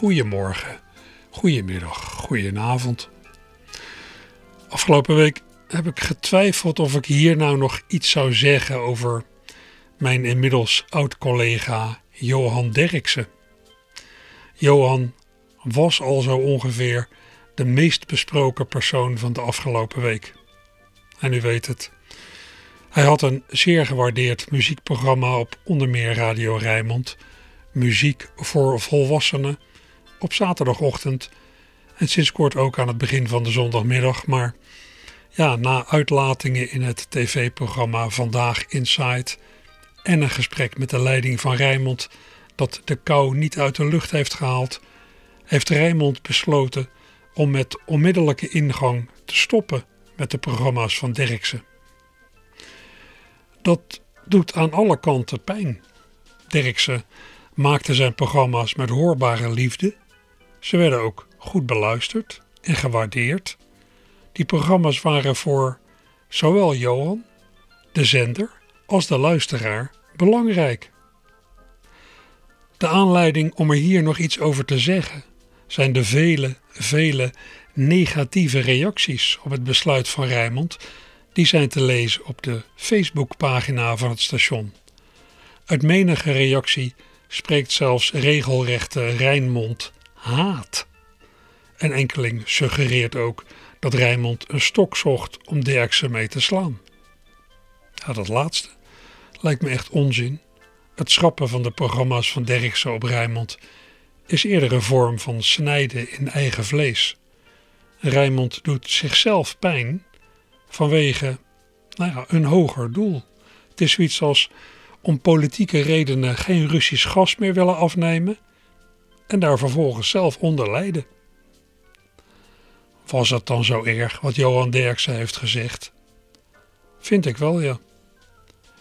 Goedemorgen, goedemiddag, goedenavond. Afgelopen week heb ik getwijfeld of ik hier nou nog iets zou zeggen over mijn inmiddels oud-collega Johan Derksen. Johan was al zo ongeveer de meest besproken persoon van de afgelopen week. En u weet het. Hij had een zeer gewaardeerd muziekprogramma op onder meer Radio Rijnmond. Muziek voor volwassenen op zaterdagochtend en sinds kort ook aan het begin van de zondagmiddag. Maar ja, na uitlatingen in het tv-programma Vandaag Inside en een gesprek met de leiding van Rijnmond dat de kou niet uit de lucht heeft gehaald, heeft Rijnmond besloten om met onmiddellijke ingang te stoppen met de programma's van Derksen. Dat doet aan alle kanten pijn. Derksen maakte zijn programma's met hoorbare liefde. Ze werden ook goed beluisterd en gewaardeerd. Die programma's waren voor zowel Johan, de zender, als de luisteraar belangrijk. De aanleiding om er hier nog iets over te zeggen zijn de vele, vele negatieve reacties op het besluit van Rijmond. Die zijn te lezen op de Facebookpagina van het station. Uit menige reactie spreekt zelfs regelrechte Rijnmond haat. En enkeling suggereert ook dat Rijnmond een stok zocht om Derksen mee te slaan. Ja, dat laatste lijkt me echt onzin. Het schrappen van de programma's van Derksen op Rijnmond is eerder een vorm van snijden in eigen vlees. Rijnmond doet zichzelf pijn vanwege nou ja, een hoger doel. Het is zoiets als om politieke redenen geen Russisch gas meer willen afnemen en daar vervolgens zelf onder lijden. Was het dan zo erg wat Johan Derksen heeft gezegd? Vind ik wel, ja.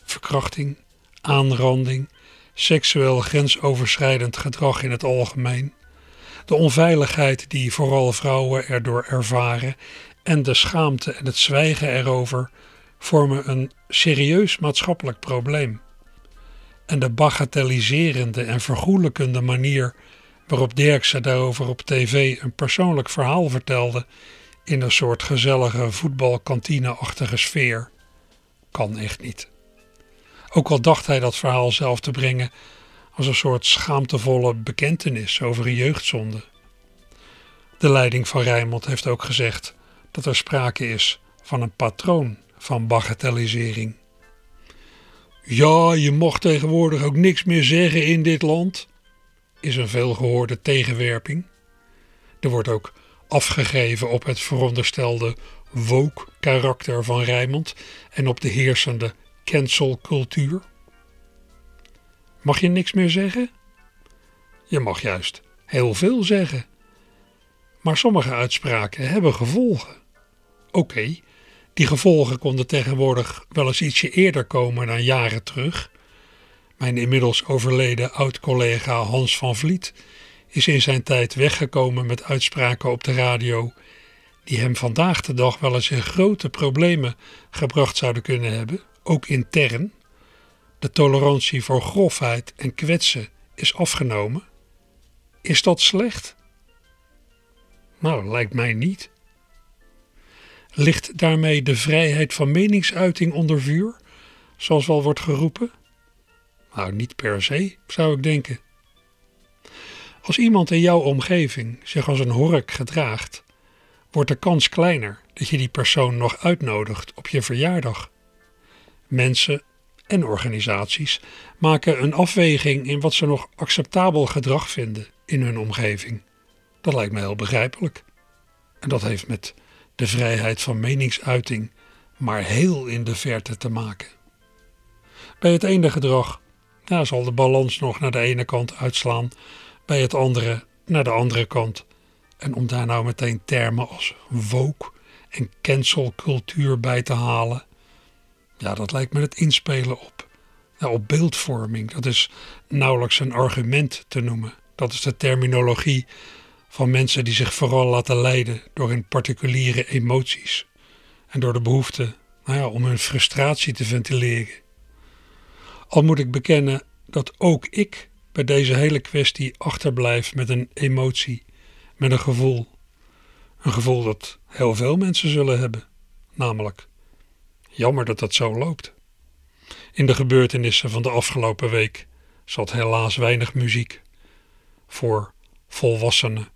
Verkrachting, aanranding, seksueel grensoverschrijdend gedrag in het algemeen, de onveiligheid die vooral vrouwen erdoor ervaren en de schaamte en het zwijgen erover vormen een serieus maatschappelijk probleem. En de bagatelliserende en vergoelijkende manier waarop Dirkse daarover op tv een persoonlijk verhaal vertelde in een soort gezellige voetbalkantine-achtige sfeer, kan echt niet. Ook al dacht hij dat verhaal zelf te brengen als een soort schaamtevolle bekentenis over een jeugdzonde. De leiding van Rijnmond heeft ook gezegd dat er sprake is van een patroon van bagatellisering. Ja, je mag tegenwoordig ook niks meer zeggen in dit land, is een veelgehoorde tegenwerping. Er wordt ook afgegeven op het veronderstelde woke-karakter van Rijmond en op de heersende cancelcultuur. Mag je niks meer zeggen? Je mag juist heel veel zeggen. Maar sommige uitspraken hebben gevolgen. Oké, die gevolgen konden tegenwoordig wel eens ietsje eerder komen dan jaren terug. Mijn inmiddels overleden oud-collega Hans van Vliet is in zijn tijd weggekomen met uitspraken op de radio die hem vandaag de dag wel eens in grote problemen gebracht zouden kunnen hebben, ook intern. De tolerantie voor grofheid en kwetsen is afgenomen. Is dat slecht? Nou, lijkt mij niet. Ligt daarmee de vrijheid van meningsuiting onder vuur, zoals wel wordt geroepen? Nou, niet per se, zou ik denken. Als iemand in jouw omgeving zich als een hork gedraagt, wordt de kans kleiner dat je die persoon nog uitnodigt op je verjaardag. Mensen en organisaties maken een afweging in wat ze nog acceptabel gedrag vinden in hun omgeving. Dat lijkt me heel begrijpelijk. En dat heeft met de vrijheid van meningsuiting maar heel in de verte te maken. Bij het ene gedrag ja, zal de balans nog naar de ene kant uitslaan, bij het andere naar de andere kant. En om daar nou meteen termen als woke en cancelcultuur bij te halen, ja, dat lijkt me het inspelen op. Op beeldvorming. Dat is nauwelijks een argument te noemen. Dat is de terminologie van mensen die zich vooral laten leiden door hun particuliere emoties en door de behoefte nou ja, om hun frustratie te ventileren. Al moet ik bekennen dat ook ik bij deze hele kwestie achterblijf met een emotie, met een gevoel. Een gevoel dat heel veel mensen zullen hebben, namelijk jammer dat dat zo loopt. In de gebeurtenissen van de afgelopen week zat helaas weinig muziek voor volwassenen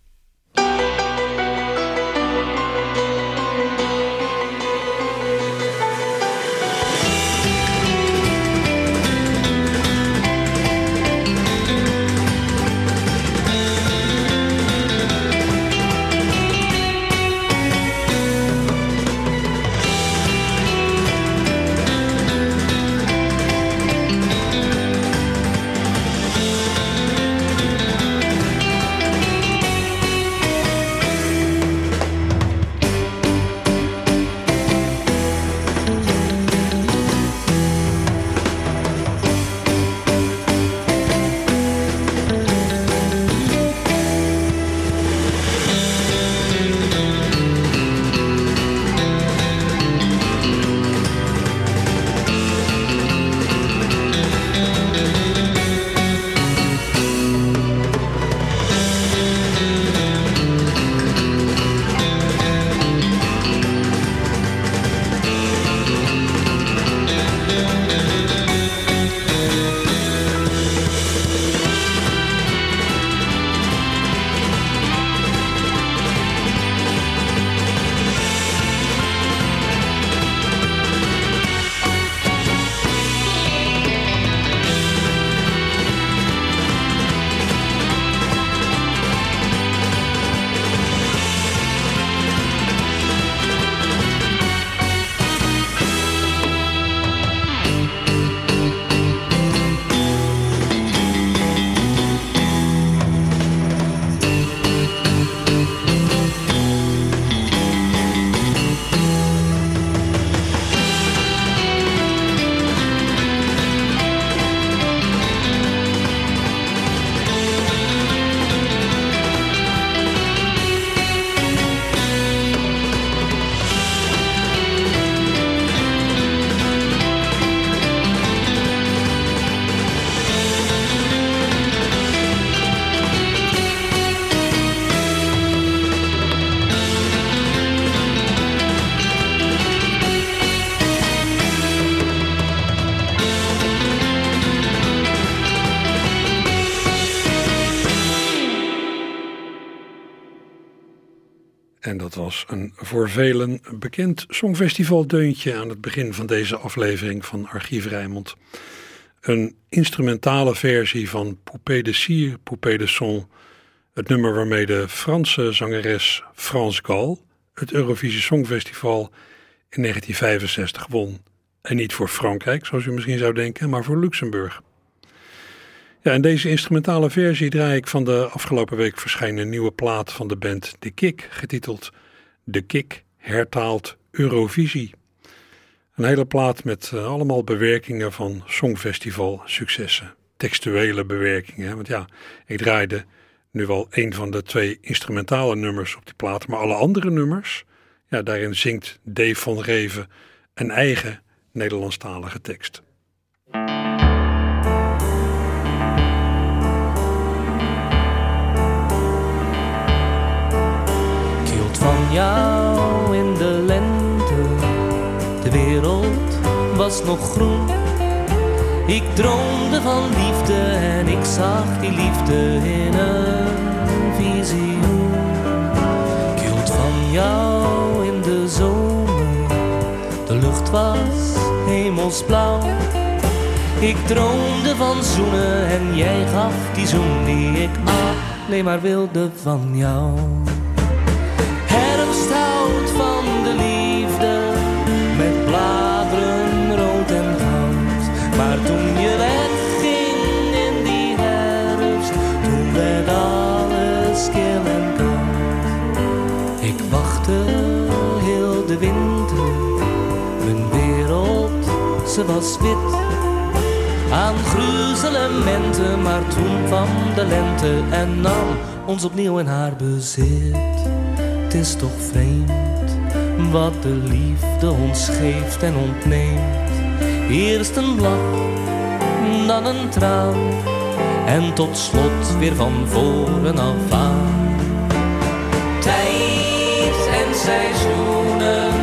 een voor velen bekend songfestivaldeuntje aan het begin van deze aflevering van Archief Rijmond. Een instrumentale versie van Poupée de Cire, Poupée de Son, het nummer waarmee de Franse zangeres France Gall het Eurovisie Songfestival in 1965 won. En niet voor Frankrijk, zoals u misschien zou denken, maar voor Luxemburg. Ja, in deze instrumentale versie draai ik van de afgelopen week verschijnen nieuwe plaat van de band The Kick, getiteld De Kick hertaalt Eurovisie. Een hele plaat met uh, allemaal bewerkingen van Songfestival successen. Textuele bewerkingen, want ja, ik draaide nu wel een van de twee instrumentale nummers op die plaat, maar alle andere nummers, ja, daarin zingt Dave van Reven een eigen Nederlandstalige tekst. Jou in de lente. De wereld was nog groen. Ik droomde van liefde en ik zag die liefde in een visioen. Ik van jou in de zomer. De lucht was hemelsblauw. Ik droomde van zoenen en jij gaf die zoen die ik alleen maar wilde van jou was wit. Aan gruzelementen, maar toen kwam de lente en nam ons opnieuw in haar bezit. Het is toch vreemd wat de liefde ons geeft en ontneemt. Eerst een lach, dan een traan en tot slot weer van voren af aan. Tijd en seizoenen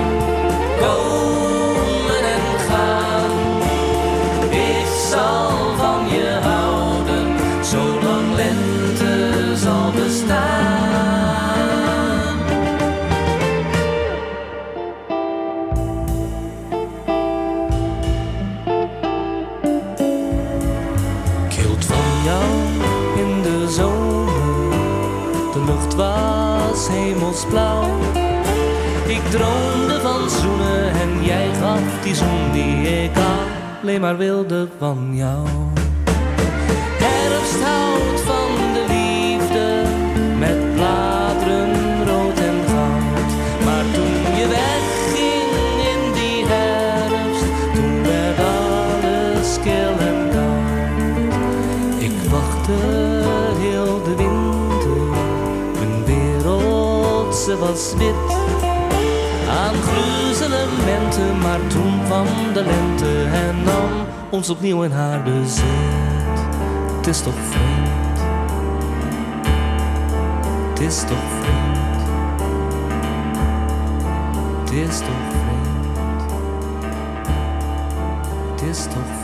Ik droomde van zoenen en jij gaf die zoen die ik alleen maar wilde van jou. Gruzelementen, maar toen kwam de lente en nam ons opnieuw in haar bezit. Het is toch vreemd, het is toch vreemd, het is toch vreemd, het is toch vreemd.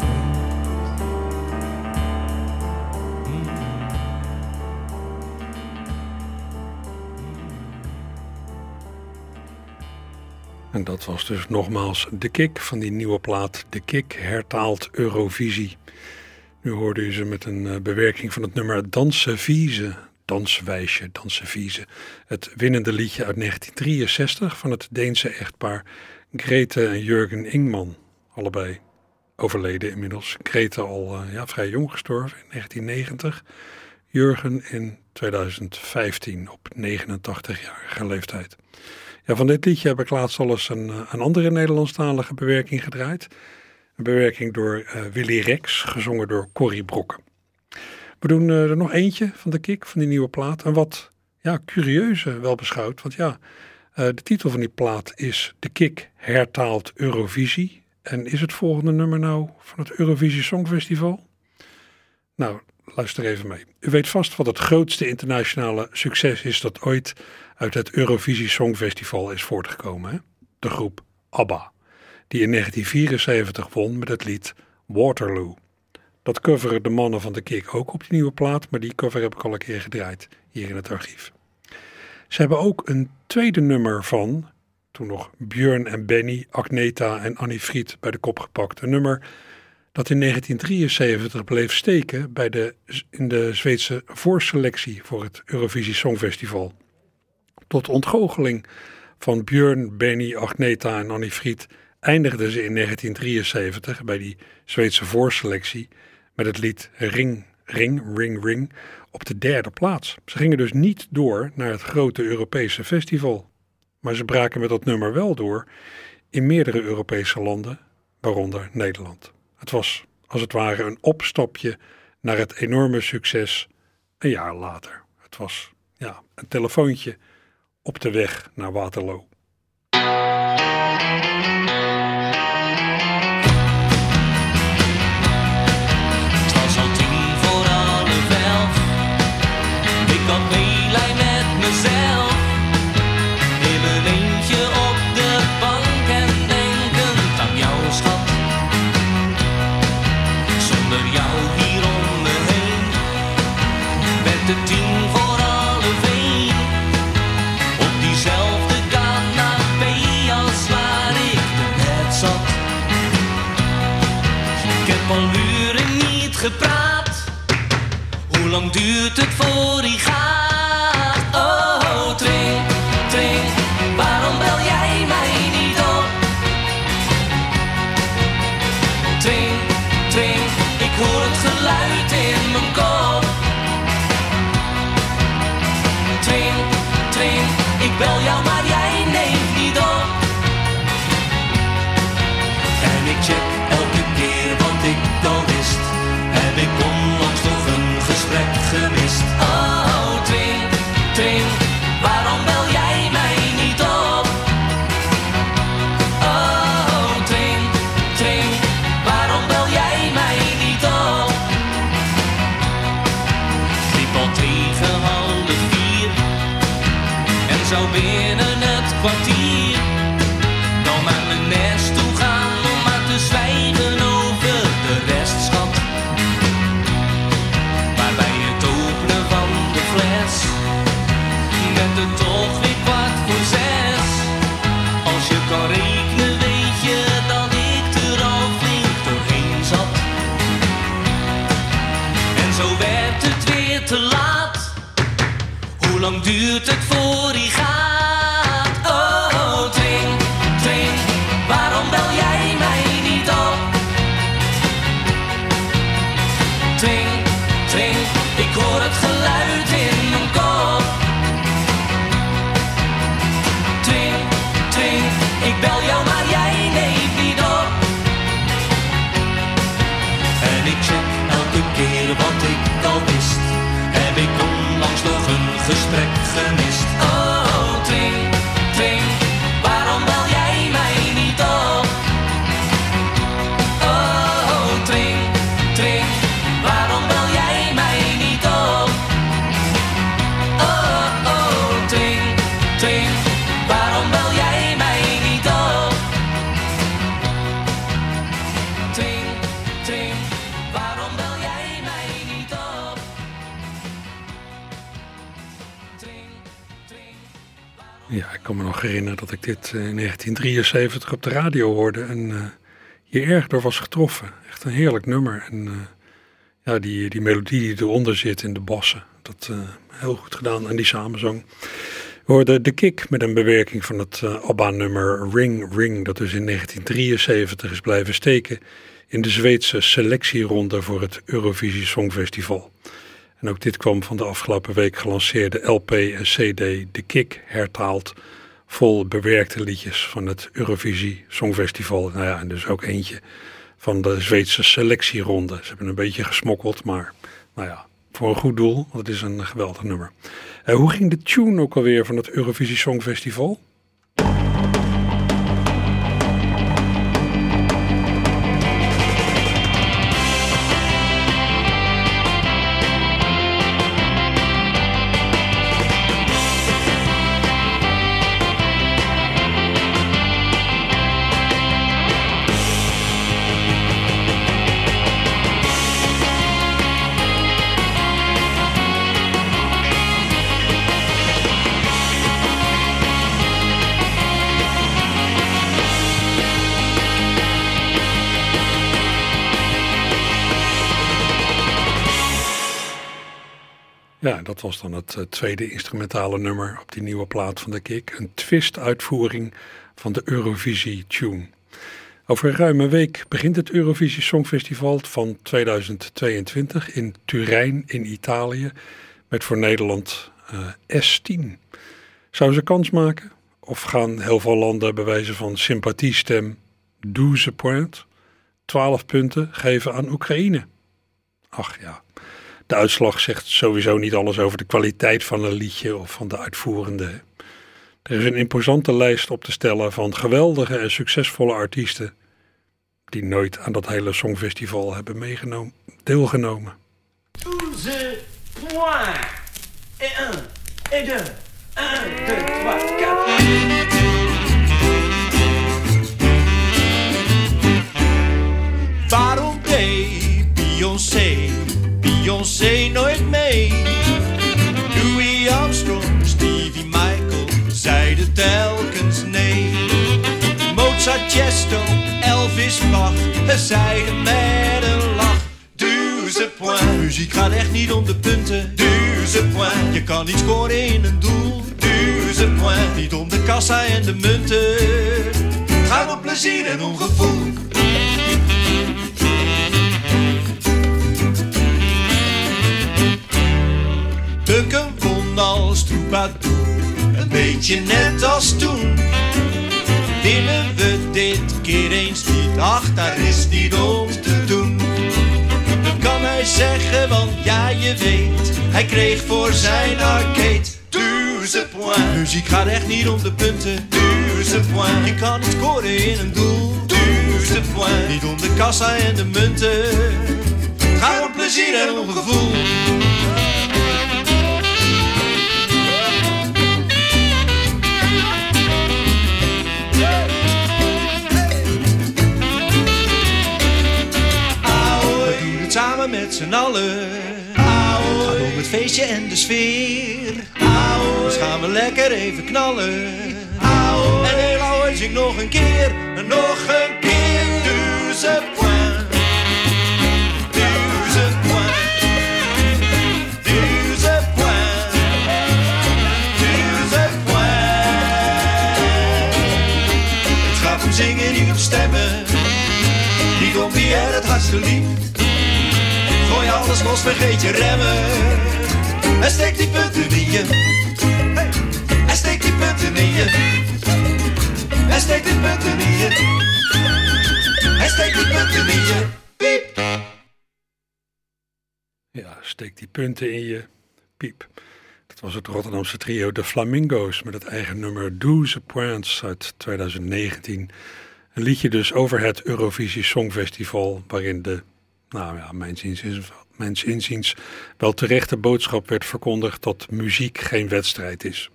En dat was dus nogmaals de kick van die nieuwe plaat. De kick hertaalt Eurovisie. Nu hoorde u ze met een eh, bewerking van het nummer Dansen Vieze. Danswijsje, Dansen Vieze. Het winnende liedje uit 1963 van het Deense echtpaar Grete en Jurgen Ingman. Allebei overleden inmiddels. Grete al eh, ja, vrij jong gestorven in 1990. Jurgen in 2015 op 89-jarige leeftijd. Ja, van dit liedje heb ik laatst al eens een, een andere Nederlandstalige bewerking gedraaid. Een bewerking door uh, Willy Rex, gezongen door Corrie Brokken. We doen uh, er nog eentje van de kick, van die nieuwe plaat. En wat ja, curieuze wel beschouwd, want ja, de titel van die plaat is De Kick hertaalt Eurovisie. En is het volgende nummer nou van het Eurovisie Songfestival? Nou, luister even mee. U weet vast wat het grootste internationale succes is dat ooit uit het Eurovisie Songfestival is voortgekomen. Hè? De groep ABBA, die in 1974 won met het lied Waterloo. Dat coveren de mannen van de Kick ook op die nieuwe plaat, maar die cover heb ik al een keer gedraaid hier in het archief. Ze hebben ook een tweede nummer van, toen nog Björn en Benny, Agneta en Annie Fried bij de kop gepakt. Een nummer dat in 1973 bleef steken bij de, in de Zweedse voorselectie voor het Eurovisie Songfestival. Tot ontgoocheling van Björn, Benny, Agneta en Annie Fried eindigden ze in 1973 bij die Zweedse voorselectie met het lied Ring, Ring, Ring, Ring op de derde plaats. Ze gingen dus niet door naar het grote Europese festival. Maar ze braken met dat nummer wel door in meerdere Europese landen, waaronder Nederland. Het was als het ware een opstapje naar het enorme succes een jaar later. Het was ja, een telefoontje op de weg naar Waterloo. Het was gepraat. Hoe lang duurt het voor hij gaat? Herinneren dat ik dit eh, in 1973 op de radio hoorde en eh, hier erg door was getroffen. Echt een heerlijk nummer. En eh, ja, die, die melodie die eronder zit in de bassen, dat eh, heel goed gedaan. En die samenzang. We hoorden de kick met een bewerking van het eh, ABBA-nummer Ring Ring, dat dus in 1973 is blijven steken in de Zweedse selectieronde voor het Eurovisie Songfestival. En ook dit kwam van de afgelopen week gelanceerde LP en CD De Kick hertaald. Vol bewerkte liedjes van het Eurovisie Songfestival. Nou ja, en dus ook eentje van de Zweedse selectieronde. Ze hebben een beetje gesmokkeld, maar nou ja, voor een goed doel, want het is een geweldig nummer. Eh, hoe ging de tune ook alweer van het Eurovisie Songfestival? Dat was dan het eh, tweede instrumentale nummer op die nieuwe plaat van de Kick. Een twist-uitvoering van de Eurovisie Tune. Over een ruime week begint het Eurovisie Songfestival van 2022 in Turijn in Italië. Met voor Nederland eh, S10. Zou ze kans maken? Of gaan heel veel landen bij wijze van sympathiestem 12 point, 12 punten geven aan Oekraïne? Ach ja. De uitslag zegt sowieso niet alles over de kwaliteit van een liedje of van de uitvoerende. Er is een imposante lijst op te stellen van geweldige en succesvolle artiesten die nooit aan dat hele songfestival hebben meegenomen, deelgenomen. 12 points. Et 1, et 2. 1, 2, Chesto, Elvis, Bach zeiden met een lach. Duze point, muziek gaat echt niet om de punten. Duze point, je kan niet scoren in een doel. Duze point, niet om de kassa en de munten. Gaat om plezier en om gevoel. Duncan won als troubadour. Een beetje net als toen. Ach daar is niet om te doen. Kan hij zeggen, want ja je weet, hij kreeg voor zijn arcade duizend point. Muziek gaat echt niet om de punten, duizend point. Je kan niet scoren in een doel, duizend point. Niet om de kassa en de munten, ga om plezier en om gevoel. Samen met z'n allen. Gaat om het feestje en de sfeer. Dus gaan we lekker even knallen. En heel ouwe zing nog een keer, en nog een keer. Duizend point. Duizend point. Point. Duizend point. Het gaat om zingen, niet om stemmen. Niet om wie er het hardste lief. Los, vergeet je remmen. En steek die punten in je. En steek die punten in je. En steek die punten in je. En steek die punten in je. Piep. Ja, steek die punten in je piep. Dat was het Rotterdamse trio De Flamingo's met het eigen nummer Douze Points uit 2019. Een liedje dus over het Eurovisie Songfestival, waarin de, nou ja, mijn inziens, mijn inziens wel terechte boodschap werd verkondigd dat muziek geen wedstrijd is.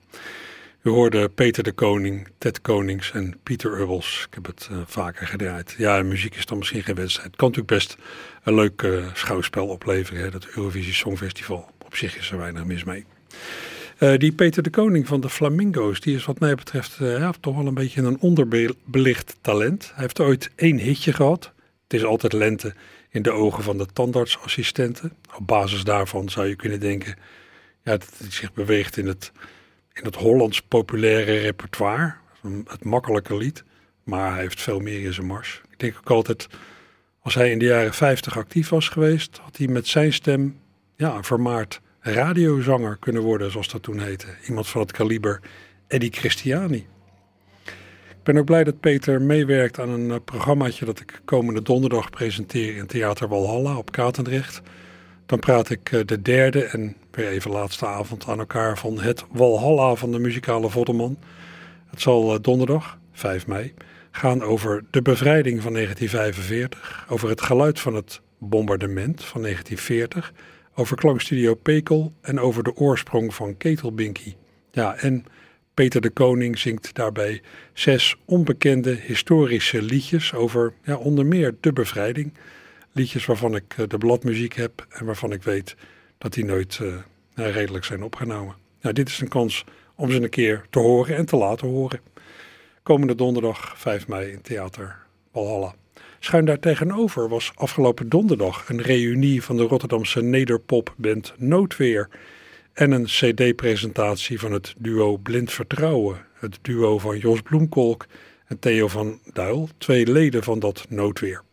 U hoorde Peter de Koning, Ted Konings en Pieter Ubbels. Ik heb het eh, vaker gedraaid. Ja, muziek is dan misschien geen wedstrijd. Het kan natuurlijk best een leuk eh, schouwspel opleveren, hè, dat Eurovisie Songfestival. Op zich is er weinig mis mee. Eh, die Peter de Koning van de Flamingo's, die is wat mij betreft ja, toch wel een beetje een onderbelicht talent. Hij heeft ooit één hitje gehad. Het is altijd lente in de ogen van de tandartsassistenten. Op basis daarvan zou je kunnen denken ja, dat hij zich beweegt in het, in het Hollands populaire repertoire. Het makkelijke lied, maar hij heeft veel meer in zijn mars. Ik denk ook altijd, als hij in de jaren 50 actief was geweest, had hij met zijn stem ja, een vermaard radiozanger kunnen worden, zoals dat toen heette. Iemand van het kaliber Eddie Christiani. Ik ben ook blij dat Peter meewerkt aan een uh, programmaatje dat ik komende donderdag presenteer in Theater Walhalla op Katendrecht. Dan praat ik uh, de derde en weer even laatste avond aan elkaar van het Walhalla van de muzikale Vodderman. Het zal uh, donderdag, 5 mei, gaan over de bevrijding van 1945, over het geluid van het bombardement van 1940 over klankstudio Pekel en over de oorsprong van Ketelbinky. Ja, en Peter de Koning zingt daarbij zes onbekende historische liedjes over ja, onder meer de bevrijding. Liedjes waarvan ik uh, de bladmuziek heb en waarvan ik weet dat die nooit uh, redelijk zijn opgenomen. Nou, dit is een kans om ze een keer te horen en te laten horen. Komende donderdag 5 mei in Theater Walhalla. Schuin daar tegenover was afgelopen donderdag een reunie van de Rotterdamse nederpopband Noodweer en een cd-presentatie van het duo Blind Vertrouwen, het duo van Jos Bloemkolk en Theo van Duil, twee leden van dat Noodweer.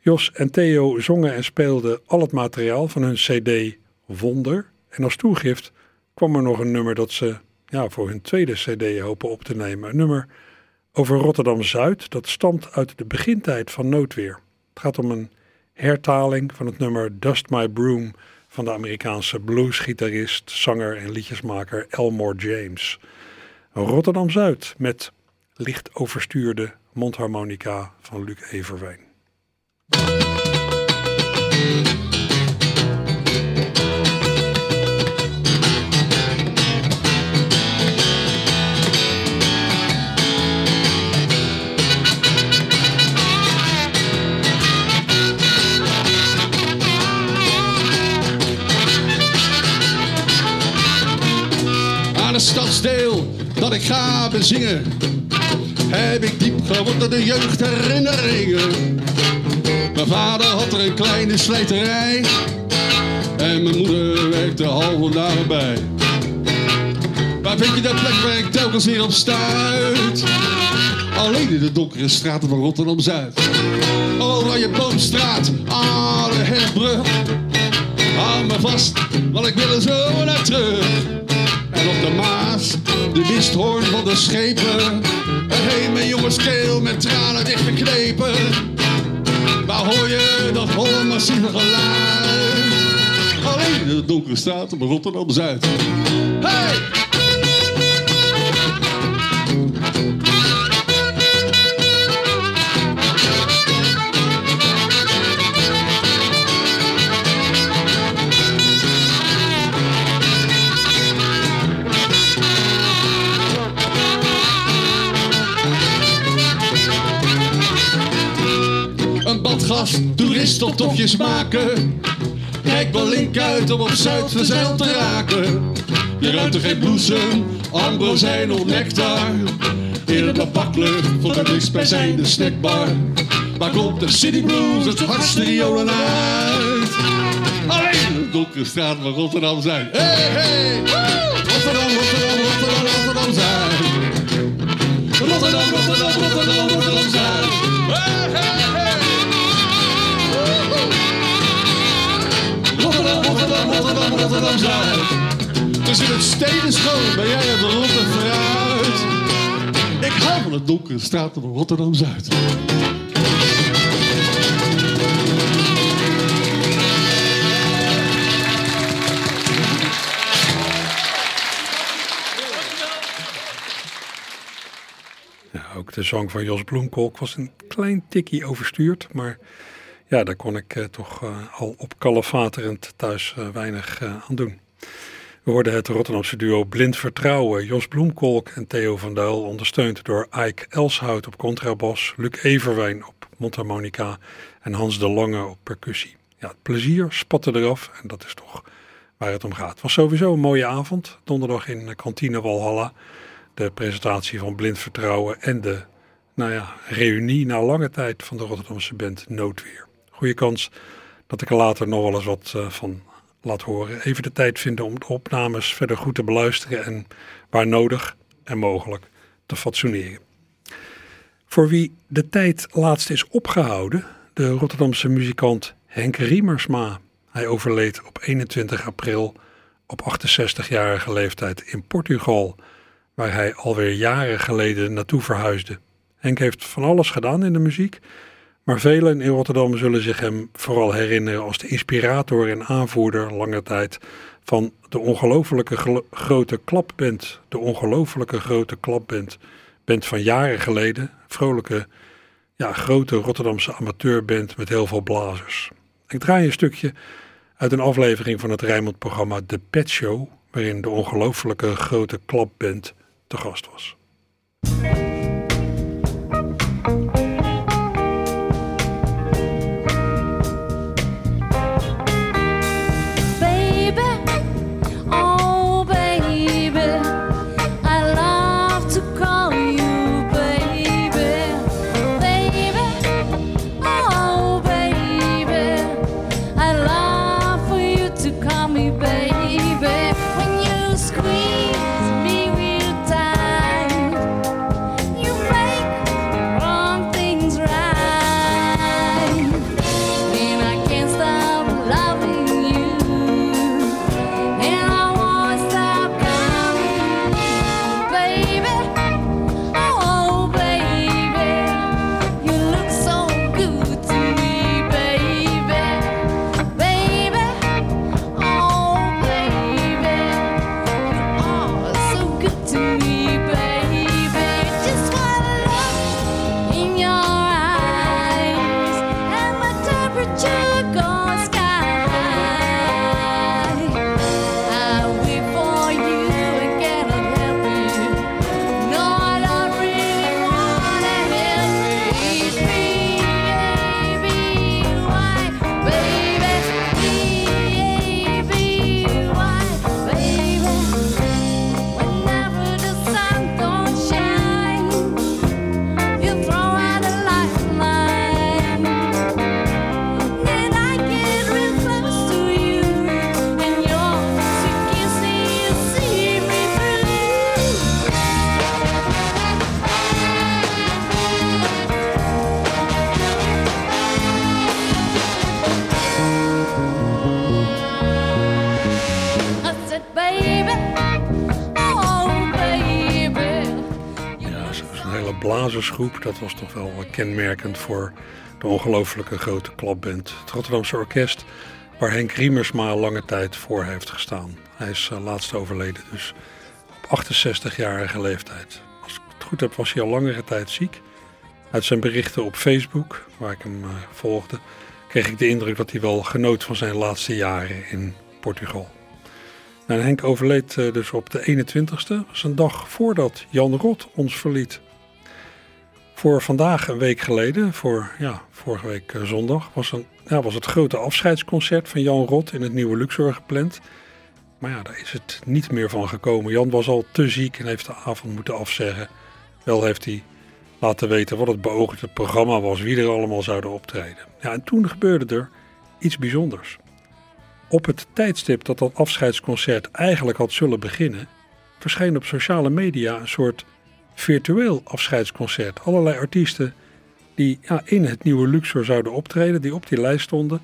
Jos en Theo zongen en speelden al het materiaal van hun cd Wonder en als toegift kwam er nog een nummer dat ze ja, voor hun tweede cd hopen op te nemen, een nummer over Rotterdam-Zuid. Dat stamt uit de begintijd van Noodweer. Het gaat om een hertaling van het nummer Dust My Broom van de Amerikaanse bluesgitarist, zanger en liedjesmaker Elmore James. Rotterdam-Zuid met licht overstuurde mondharmonica van Luc Everwijn. Ik ga bezingen, heb ik diep gewonderde jeugdherinneringen. Mijn vader had er een kleine slijterij en mijn moeder werkte halve dagen bij. Waar vind je de plek waar ik telkens weer op stuit? Alleen in de donkere straten van Rotterdam-Zuid. Oranje Boomstraat, aan de Herbrug. Hou me vast, want ik wil er zo naar terug. Op de Maas, de de schepen. En heen mijn jongens keel met tranen dichtgeknepen. Waar hoor je dat holle massieve geluid? Alleen in de donkere straat op Rotterdam-Zuid. Hey! Topjes maken. Kijk wel link uit om op Zuid verzeild te raken. Je ruikt er geen bloesem, ambrosijn of nectar. In een baklucht voor de dichtstbijzijnde snackbar. Waar komt de City Blues het hardste riolen uit? Alleen de donkere straat van Rotterdam zijn. Hey, hey! Rotterdam, Rotterdam zijn. Tussen het steden schoon ben jij het rotte fruit. Ik hou van de donkere straten van Rotterdam-Zuid. Ja, ook de zang van Jos Bloemkolk was een klein tikkie overstuurd. Maar ja, daar kon ik eh, toch eh, al op kalefaterend thuis eh, weinig aan doen. We hoorden het Rotterdamse duo Blind Vertrouwen, Jos Bloemkolk en Theo van Duil, ondersteund door Ike Elshout op contrabas, Luc Everwijn op mondharmonica en Hans de Lange op percussie. Ja, het plezier spatte eraf en dat is toch waar het om gaat. Het was sowieso een mooie avond, donderdag in kantine Walhalla. De presentatie van Blind Vertrouwen en de nou ja, reunie na lange tijd van de Rotterdamse band Noodweer. Goede kans dat ik er later nog wel eens wat eh, van laat horen. Even de tijd vinden om de opnames verder goed te beluisteren en waar nodig en mogelijk te fatsoeneren. Voor wie de tijd laatst is opgehouden, de Rotterdamse muzikant Henk Riemersma. Hij overleed op 21 april op 68-jarige leeftijd in Portugal, waar hij alweer jaren geleden naartoe verhuisde. Henk heeft van alles gedaan in de muziek, maar velen in Rotterdam zullen zich hem vooral herinneren als de inspirator en aanvoerder lange tijd van de ongelofelijke gelo- grote klapband. De ongelofelijke grote klapband. Band van jaren geleden. Vrolijke, ja, grote Rotterdamse amateurband met heel veel blazers. Ik draai een stukje uit een aflevering van het Rijnmond-programma The Pet Show, waarin de ongelofelijke grote klapband te gast was. Blazersgroep. Dat was toch wel kenmerkend voor de ongelooflijke grote klapband. Het Rotterdamse Orkest, waar Henk Riemersma lange tijd voor heeft gestaan. Hij is uh, laatst overleden, dus op 68-jarige leeftijd. Als ik het goed heb, was hij al langere tijd ziek. Uit zijn berichten op Facebook, waar ik hem uh, volgde, kreeg ik de indruk dat hij wel genoot van zijn laatste jaren in Portugal. En Henk overleed dus op de 21ste, dat is een dag voordat Jan Rot ons verliet. Voor vandaag, een week geleden, voor ja, vorige week uh, zondag, was, een, ja, was het grote afscheidsconcert van Jan Rot in het Nieuwe Luxor gepland. Maar ja, daar is het niet meer van gekomen. Jan was al te ziek en heeft de avond moeten afzeggen. Wel heeft hij laten weten wat het beoogde programma was, wie er allemaal zouden optreden. Ja, en toen gebeurde er iets bijzonders. Op het tijdstip dat dat afscheidsconcert eigenlijk had zullen beginnen, verscheen op sociale media een soort virtueel afscheidsconcert. Allerlei artiesten die ja, in het nieuwe Luxor zouden optreden, die op die lijst stonden,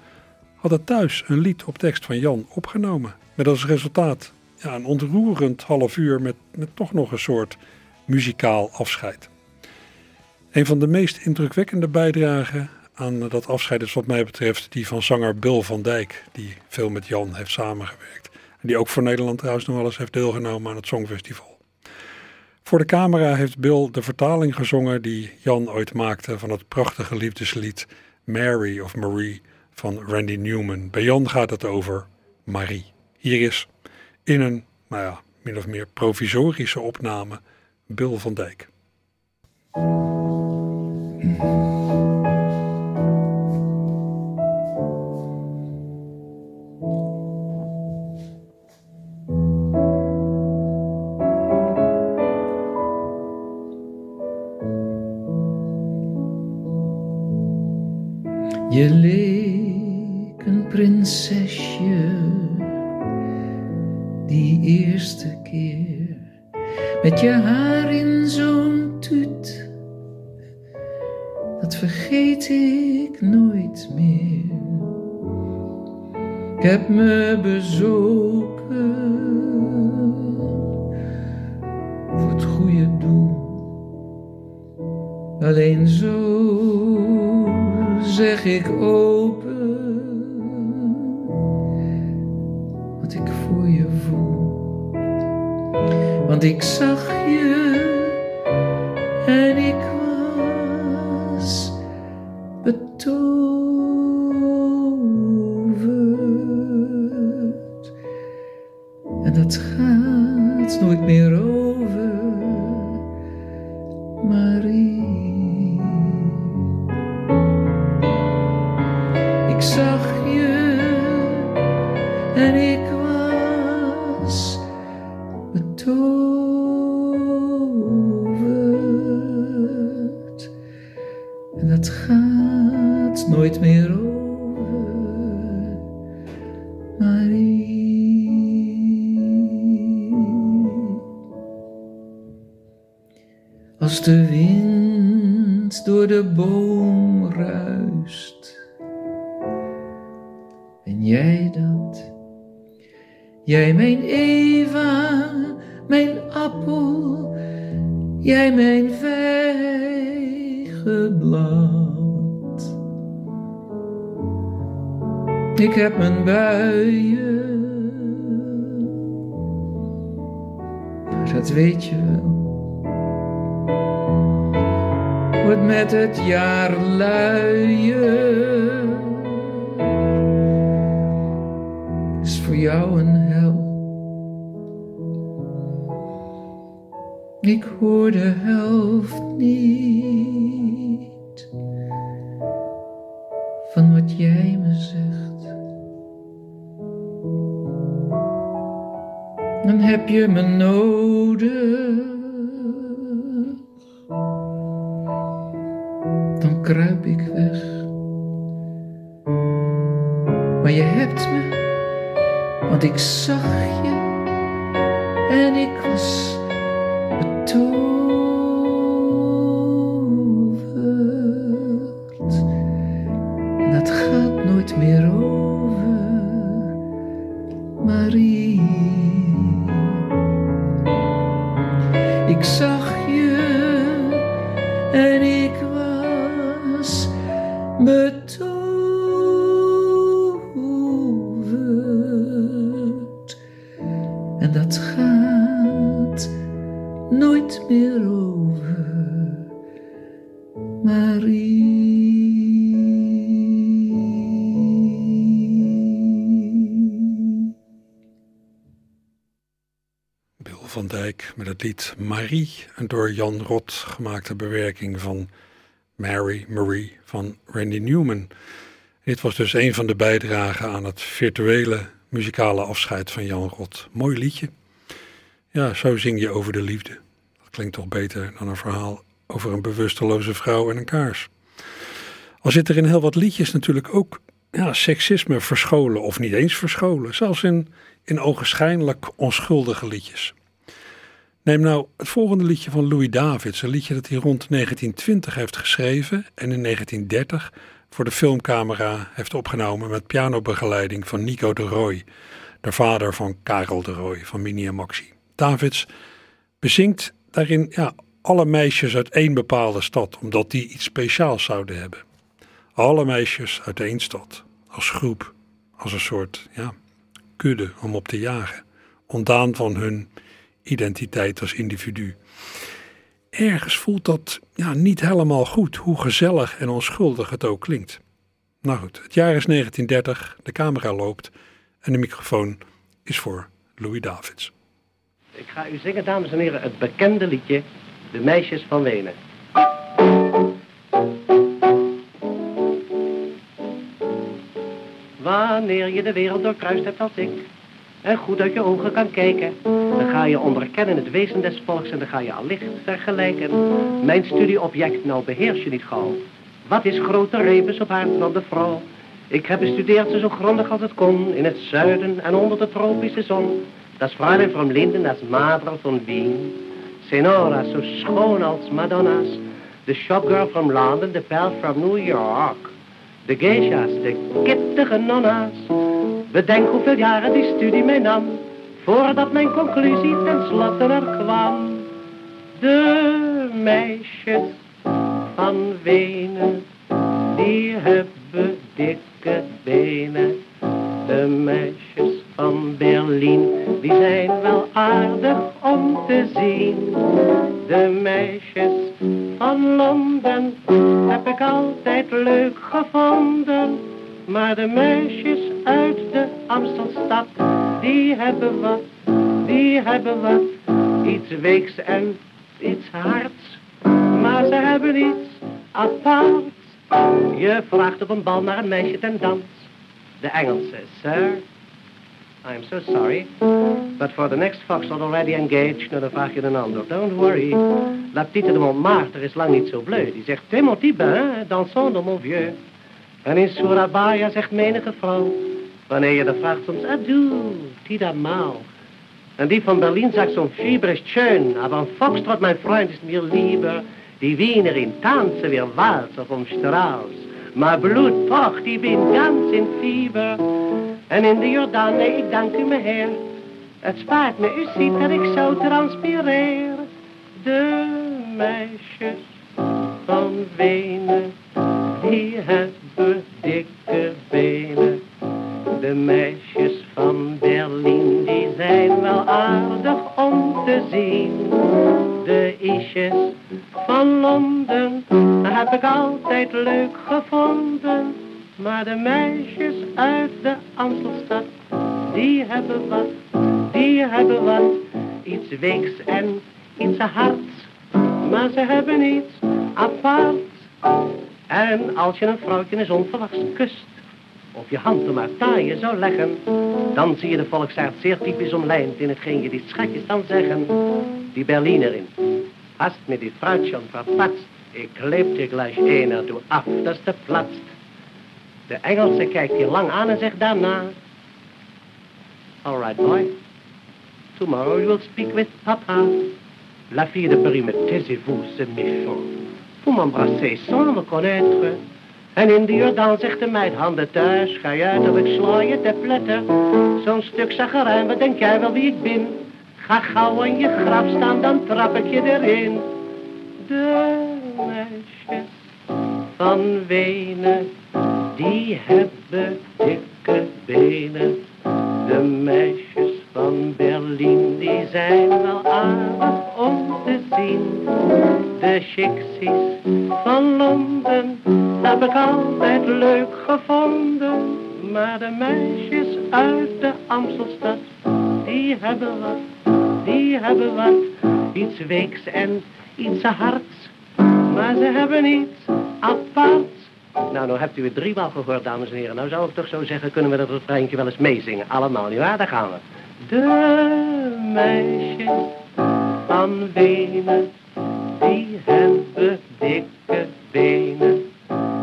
hadden thuis een lied op tekst van Jan opgenomen. Met als resultaat ja, een ontroerend half uur met, met toch nog een soort muzikaal afscheid. Een van de meest indrukwekkende bijdragen aan dat afscheid is wat mij betreft die van zanger Bill van Dijk, die veel met Jan heeft samengewerkt. En die ook voor Nederland trouwens nog wel eens heeft deelgenomen aan het Songfestival. Voor de camera heeft Bill de vertaling gezongen die Jan ooit maakte van het prachtige liefdeslied Mary of Marie van Randy Newman. Bij Jan gaat het over Marie. Hier is in een, nou ja, min of meer provisorische opname Bill van Dijk. Je leek een prinsesje die eerste keer met je haar in zo'n tuut. Dat vergeet ik nooit meer. Ik heb me bezoken voor het goede doel. Alleen zo zeg ik open wat ik voor je voel. Want ik zag je Jij mijn Eva, mijn appel, jij mijn vijgenblad. Ik heb mijn buien, maar dat weet je wel. Wordt met het jaar luier is voor jou een Ik hoor de helft niet van wat jij me zegt. Dan heb je me nodig. Dan kruip ik weg. Maar je hebt me want ik zag je en ik was Marie. Bill van Dijk met het lied Marie, een door Jan Rot gemaakte bewerking van Mary Marie van Randy Newman. Dit was dus een van de bijdragen aan het virtuele muzikale afscheid van Jan Rot. Mooi liedje. Ja, zo zing je over de liefde. Dat klinkt toch beter dan een verhaal over een bewusteloze vrouw en een kaars. Al zit er in heel wat liedjes natuurlijk ook ja, seksisme verscholen of niet eens verscholen. Zelfs in, in ogenschijnlijk onschuldige liedjes. Neem nou het volgende liedje van Louis Davids, een liedje dat hij rond 1920 heeft geschreven en in 1930 voor de filmcamera heeft opgenomen met pianobegeleiding van Nico de Roy, de vader van Karel de Roy van Mini en Maxi. Davids bezingt daarin ja, alle meisjes uit één bepaalde stad, omdat die iets speciaals zouden hebben. Alle meisjes uit één stad, als groep, als een soort ja, kudde om op te jagen, ontdaan van hun identiteit als individu. Ergens voelt dat ja, niet helemaal goed, hoe gezellig en onschuldig het ook klinkt. Nou goed, het jaar is 1930, de camera loopt en de microfoon is voor Louis Davids. Ik ga u zingen, dames en heren, het bekende liedje De Meisjes van Wenen. Wanneer je de wereld doorkruist hebt als ik en goed uit je ogen kan kijken, dan ga je onderkennen het wezen des volks en dan ga je allicht vergelijken. Mijn studieobject, nou beheers je niet gauw. Wat is grote rebus op haar dan de vrouw? Ik heb bestudeerd ze zo grondig als het kon, in het zuiden en onder de tropische zon. Das Fräulein vom Linden, das Madre von Wien. Senora, zo schoon als Madonna's. De shopgirl from London, de pels from New York. De geisha's, de kittige nonna's. Bedenk hoeveel jaren die studie mij nam. Voordat mijn conclusie ten slotte er kwam. De meisjes van Wenen, die hebben dikke benen. De meisjes van Berlijn, die zijn wel aardig om te zien. De meisjes van Londen heb ik altijd leuk gevonden. Maar de meisjes uit de Amstelstad, die hebben wat, die hebben wat. Iets weeks en iets hards, maar ze hebben iets aparts. Je vraagt op een bal naar een meisje ten dans. De Engelse, sir. I'm so sorry, but for the next foxtrot already engaged, nou dan vraag je een ander. Don't worry. La petite de Montmartre is lang niet zo bleu. Die zegt, t'es mon petit dansons de mon vieux. En in Surabaya zegt menige vrouw, wanneer je de vraagt soms, adieu, tida mau. En die van Berlin sagt zo'n Fieber ist schön, aber ein Foxtrot, mein Freund, ist mir lieber. Die Wienerin tanzen wir Walzer vom Strauß. Maar bloed pocht, die bin ganz in Fieber. En in de Jordaan, nee, ik dank u meheer. Het spaart me, u ziet dat ik zo transpireer. De meisjes van Wenen, die hebben dikke benen. De meisjes van Berlijn, die zijn wel aardig om te zien. De isjes van Londen heb ik altijd leuk gevonden. Maar de meisjes uit de Amstelstad, die hebben wat, die hebben wat. Iets weeks en iets hards, maar ze hebben iets aparts. En als je een vrouwtje eens onverwachts kust, of je hand om haar taaien zou leggen, dan zie je de volksaard zeer typisch omlijnd in hetgeen je die schatjes dan zeggen. Die Berlinerin, hast mir die Frau schon verpatst, ik kleep dir gleich einer du af, dat is de platst. De Engelse kijkt je lang aan en zegt daarna, all right boy, tomorrow you will speak with papa. La fille de Paris me taisez-vous, c'est méchant. Vous m'embrassez sans me connaître. En in de Jordaan zegt de meid, handen thuis, ga je uit of ik sla je te pletten. Zo'n stuk zagerijn, wat denk jij wel wie ik ben? Ga gauw aan je graf staan, dan trap ik je erin. De meisjes van Wenen, die hebben dikke benen. De meisjes van Berlijn, die zijn wel aardig om te zien. De shiksies van Londen, heb ik altijd leuk gevonden. Maar de meisjes uit de Amstelstad, die hebben wat, die hebben wat. Iets weeks en iets hards, maar ze hebben iets aparts. Nou, nou hebt u het driemaal gehoord, dames en heren. Nou zou ik toch zo zeggen, kunnen we dat refreintje wel eens meezingen. Allemaal, nietwaar? Daar gaan we. De meisjes van Wenen, die hebben dikke benen.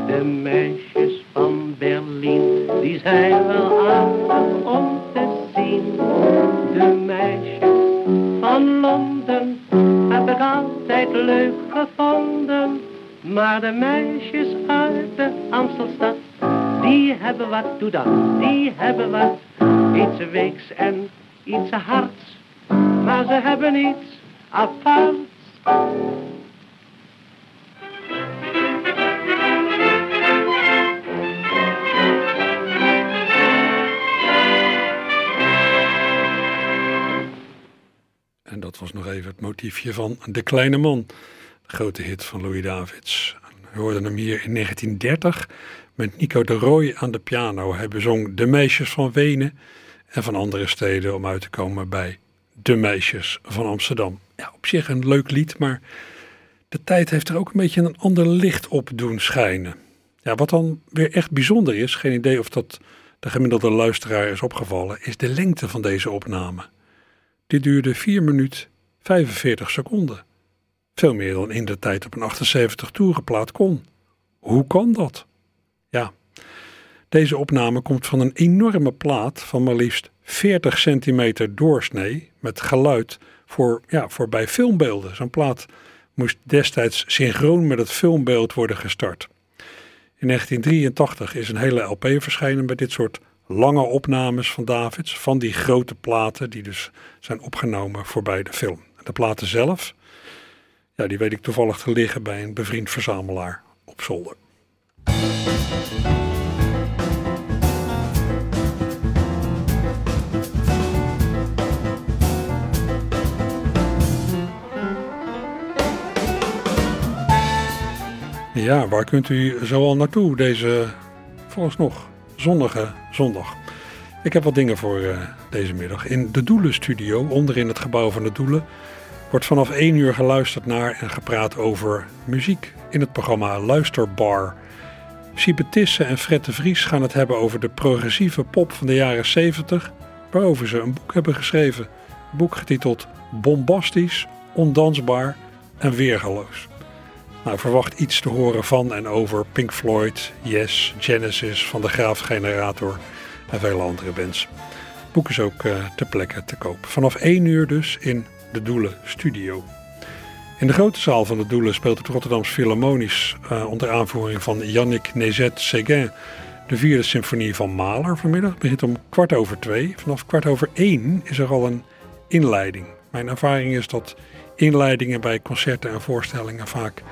De meisjes van Berlijn, die zijn wel aardig om te zien. De meisjes van Londen heb ik altijd leuk gevonden. Maar de meisjes uit de Amstelstad, die hebben wat, doe dan, die hebben wat. Iets weeks en iets hards, maar ze hebben iets aparts. En dat was nog even het motiefje van De Kleine Man. Grote hit van Louis Davids. We hoorden hem hier in 1930 met Nico de Rooij aan de piano. Hij bezong De Meisjes van Wenen en van andere steden om uit te komen bij De Meisjes van Amsterdam. Ja, op zich een leuk lied, maar de tijd heeft er ook een beetje een ander licht op doen schijnen. Ja, wat dan weer echt bijzonder is, geen idee of dat de gemiddelde luisteraar is opgevallen, is de lengte van deze opname. Dit duurde 4 minuten 45 seconden. Veel meer dan in de tijd op een 78 toerenplaat kon. Hoe kan dat? Ja, deze opname komt van een enorme plaat van maar liefst 40 centimeter doorsnee met geluid voor, ja, voor bij filmbeelden. Zo'n plaat moest destijds synchroon met het filmbeeld worden gestart. In 1983 is een hele LP verschenen met dit soort lange opnames van Davids, van die grote platen die dus zijn opgenomen voorbij de film. De platen zelf, ja, die weet ik toevallig te liggen bij een bevriend verzamelaar op zolder. Ja, waar kunt u zoal naartoe deze vooralsnog zonnige zondag? Ik heb wat dingen voor eh, deze middag. In de Doelenstudio, onderin het gebouw van de Doelen, wordt vanaf 1 uur geluisterd naar en gepraat over muziek in het programma Luisterbar. Siebe Tissen en Fred de Vries gaan het hebben over de progressieve pop van de jaren 70, waarover ze een boek hebben geschreven. Een boek getiteld Bombastisch, Ondansbaar en Weergaloos. Nou, verwacht iets te horen van en over Pink Floyd, Yes, Genesis, Van de Graaf Generator en vele andere bands. Het boek is ook uh, ter plekke te koop. Vanaf 1 uur dus in de Doelen Studio. In de grote zaal van de Doelen speelt het Rotterdams Philharmonisch uh, onder aanvoering van Yannick Nézet-Séguin de vierde symfonie van Mahler vanmiddag. Het begint om kwart over twee. Vanaf kwart over één is er al een inleiding. Mijn ervaring is dat inleidingen bij concerten en voorstellingen vaak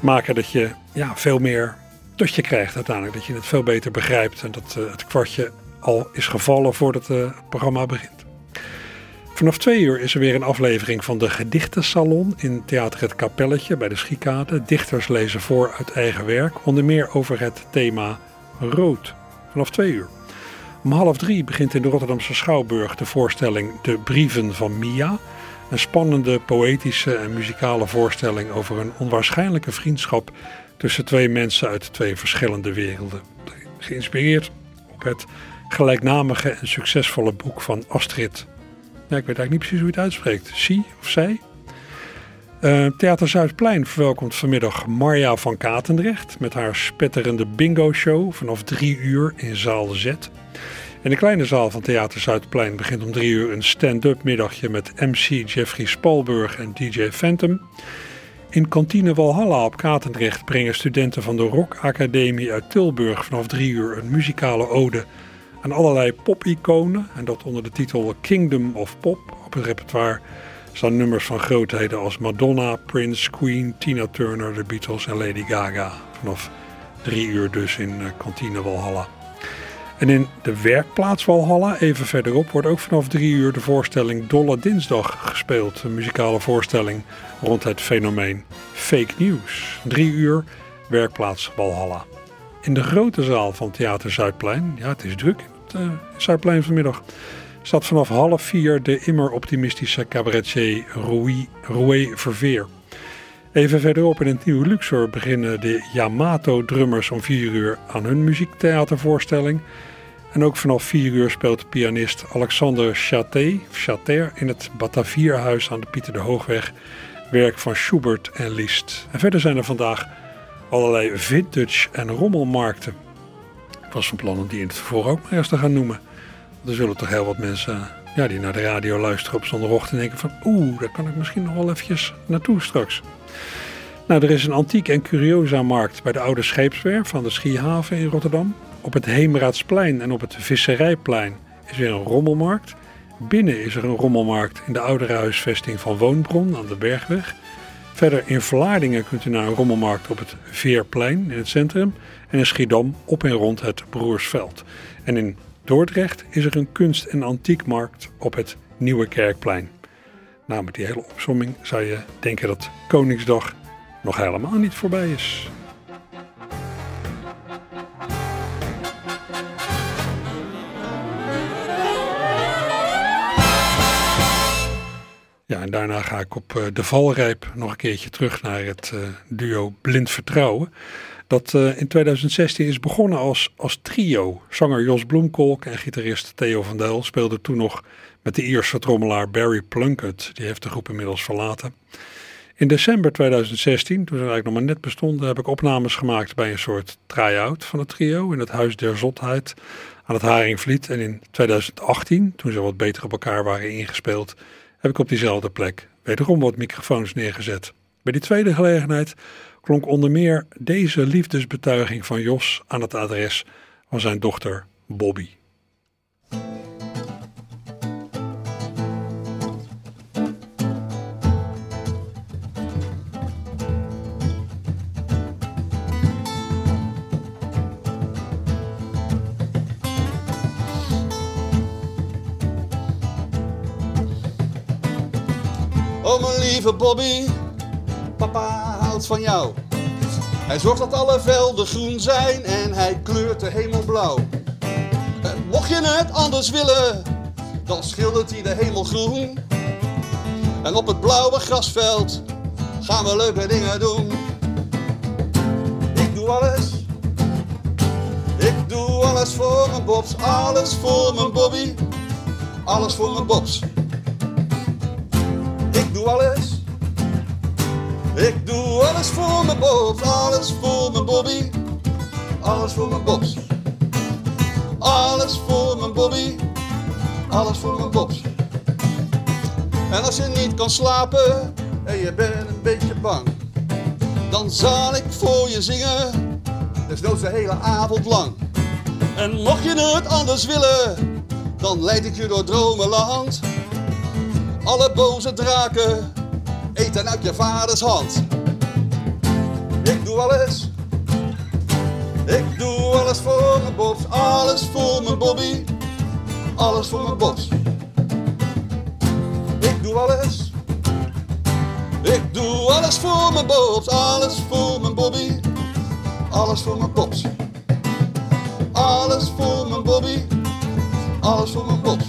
maken dat je ja, veel meer tot je krijgt uiteindelijk. Dat je het veel beter begrijpt en dat uh, het kwartje al is gevallen voordat uh, het programma begint. Vanaf twee uur is er weer een aflevering van de Gedichtensalon in Theater Het Kapelletje bij de Schiekade. Dichters lezen voor uit eigen werk, onder meer over het thema rood. Vanaf twee uur. Om half drie begint in de Rotterdamse Schouwburg de voorstelling De Brieven van Mia. Een spannende, poëtische en muzikale voorstelling over een onwaarschijnlijke vriendschap tussen twee mensen uit twee verschillende werelden. Geïnspireerd op het gelijknamige en succesvolle boek van Astrid. Ja, ik weet eigenlijk niet precies hoe je het uitspreekt. Sie of zij? Uh, Theater Zuidplein verwelkomt vanmiddag Marja van Katendrecht met haar spetterende bingo-show vanaf drie uur in zaal Z. In de kleine zaal van Theater Zuidplein begint om drie uur een stand-up middagje met MC Jeffrey Spalburg en DJ Phantom. In kantine Walhalla op Katendrecht brengen studenten van de Rock Academie uit Tilburg vanaf drie uur een muzikale ode aan allerlei pop-iconen. En dat onder de titel Kingdom of Pop. Op het repertoire staan nummers van grootheden als Madonna, Prince, Queen, Tina Turner, The Beatles en Lady Gaga. Vanaf drie uur dus in kantine Walhalla. En in de werkplaats Walhalla, even verderop, wordt ook vanaf drie uur de voorstelling Dolle Dinsdag gespeeld. Een muzikale voorstelling rond het fenomeen Fake News. Drie uur, werkplaats Walhalla. In de grote zaal van Theater Zuidplein, ja het is druk het eh, Zuidplein vanmiddag, staat vanaf half vier de immer optimistische cabaretier Rui, Roué Verveer. Even verderop in het nieuwe Luxor beginnen de Yamato-drummers om 4 uur aan hun muziektheatervoorstelling. En ook vanaf 4 uur speelt pianist Alexander Chaté, Chater in het Batavierhuis aan de Pieter de Hoogweg werk van Schubert en Liszt. En verder zijn er vandaag allerlei vintage en rommelmarkten. Was van plan om die in het vervolg ook maar eens te gaan noemen. Er zullen toch heel wat mensen ja, die naar de radio luisteren op zondagochtend denken van oeh, daar kan ik misschien nog wel eventjes naartoe straks. Nou, er is een antiek en curiosa markt bij de oude scheepswerf van de Schiehaven in Rotterdam. Op het Heemraadsplein en op het Visserijplein is weer een rommelmarkt. Binnen is er een rommelmarkt in de oudere huisvesting van Woonbron aan de Bergweg. Verder in Vlaardingen kunt u naar een rommelmarkt op het Veerplein in het centrum. En Schiedam op en rond het Broersveld. En in Dordrecht is er een kunst- en antiekmarkt op het Nieuwe Kerkplein. Nou, met die hele opsomming zou je denken dat Koningsdag nog helemaal niet voorbij is. Ja, en daarna ga ik op eh, de valrijp nog een keertje terug naar het eh, duo Blind Vertrouwen. Dat eh, in 2016 is begonnen als, als trio. Zanger Jos Bloemkolk en gitarist Theo van Dijl speelden toen nog met de Ierse trommelaar Barry Plunkett. Die heeft de groep inmiddels verlaten. In december 2016, toen ze eigenlijk nog maar net bestonden, heb ik opnames gemaakt bij een soort try-out van het trio in het Huis der Zotheid aan het Haringvliet. En in 2018, toen ze wat beter op elkaar waren ingespeeld, heb ik op diezelfde plek wederom wat microfoons neergezet. Bij die tweede gelegenheid klonk onder meer deze liefdesbetuiging van Jos aan het adres van zijn dochter Bobby. Oh mijn lieve Bobby, papa van jou. Hij zorgt dat alle velden groen zijn en hij kleurt de hemel blauw. Mocht je het anders willen, dan schildert hij de hemel groen. En op het blauwe grasveld gaan we leuke dingen doen. Ik doe alles, ik doe alles voor mijn Bobs, alles voor mijn Bobby, alles voor mijn Bobs. Ik doe alles. Ik doe alles voor mijn Bobs, alles voor mijn Bobby, alles voor mijn Bobs. Alles voor mijn Bobby, alles voor mijn Bobs. En als je niet kan slapen en je bent een beetje bang, dan zal ik voor je zingen, desnoods de hele avond lang. En mocht je het anders willen, dan leid ik je door dromenland. Alle boze draken eten uit je vaders hand. Ik doe alles. Ik doe alles voor mijn Bobs. Alles voor mijn Bobby. Alles voor mijn Bobs. Ik doe alles. Ik doe alles voor mijn Bobs. Alles voor mijn Bobby. Alles voor mijn Bobs. Alles voor mijn Bobby. Alles voor mijn Bobs.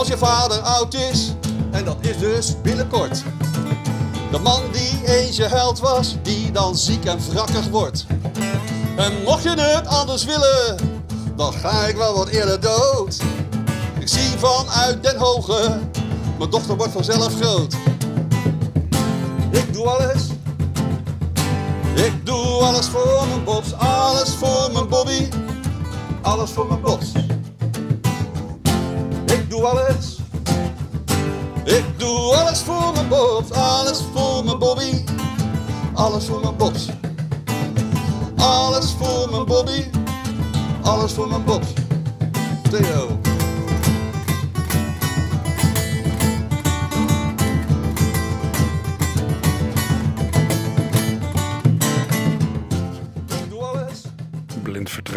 Als je vader oud is, en dat is dus binnenkort. De man die eens je held was, die dan ziek en wrakkig wordt. En mocht je het anders willen, dan ga ik wel wat eerder dood. Ik zie vanuit den hoge, mijn dochter wordt vanzelf groot. Ik doe alles. Ik doe alles voor mijn Bobs, alles voor mijn Bobby. alles voor mijn bos. Alles. Ik doe alles voor mijn bos, alles voor mijn Bobby. Alles voor mijn bos. Alles voor mijn Bobby. Alles voor mijn bos. Theo.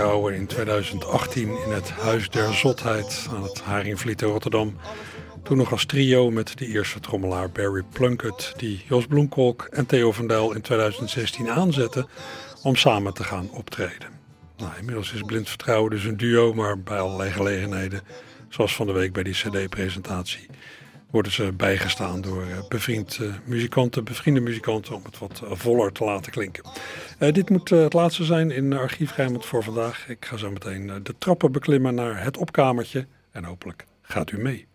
In 2018 in het Huis der Zotheid aan het Haringvliet in Rotterdam. Toen nog als trio met de eerste trommelaar Barry Plunkett, die Jos Bloemkolk en Theo van Dijl in 2016 aanzette om samen te gaan optreden. Nou, inmiddels is Blind Vertrouwen dus een duo, maar bij allerlei gelegenheden, zoals van de week bij die CD-presentatie, worden ze bijgestaan door eh, bevriend, eh, muzikanten, bevriende muzikanten om het wat eh, voller te laten klinken. Dit moet het laatste zijn in Archief Rijnmond voor vandaag. Ik ga zo meteen de trappen beklimmen naar het opkamertje en hopelijk gaat u mee.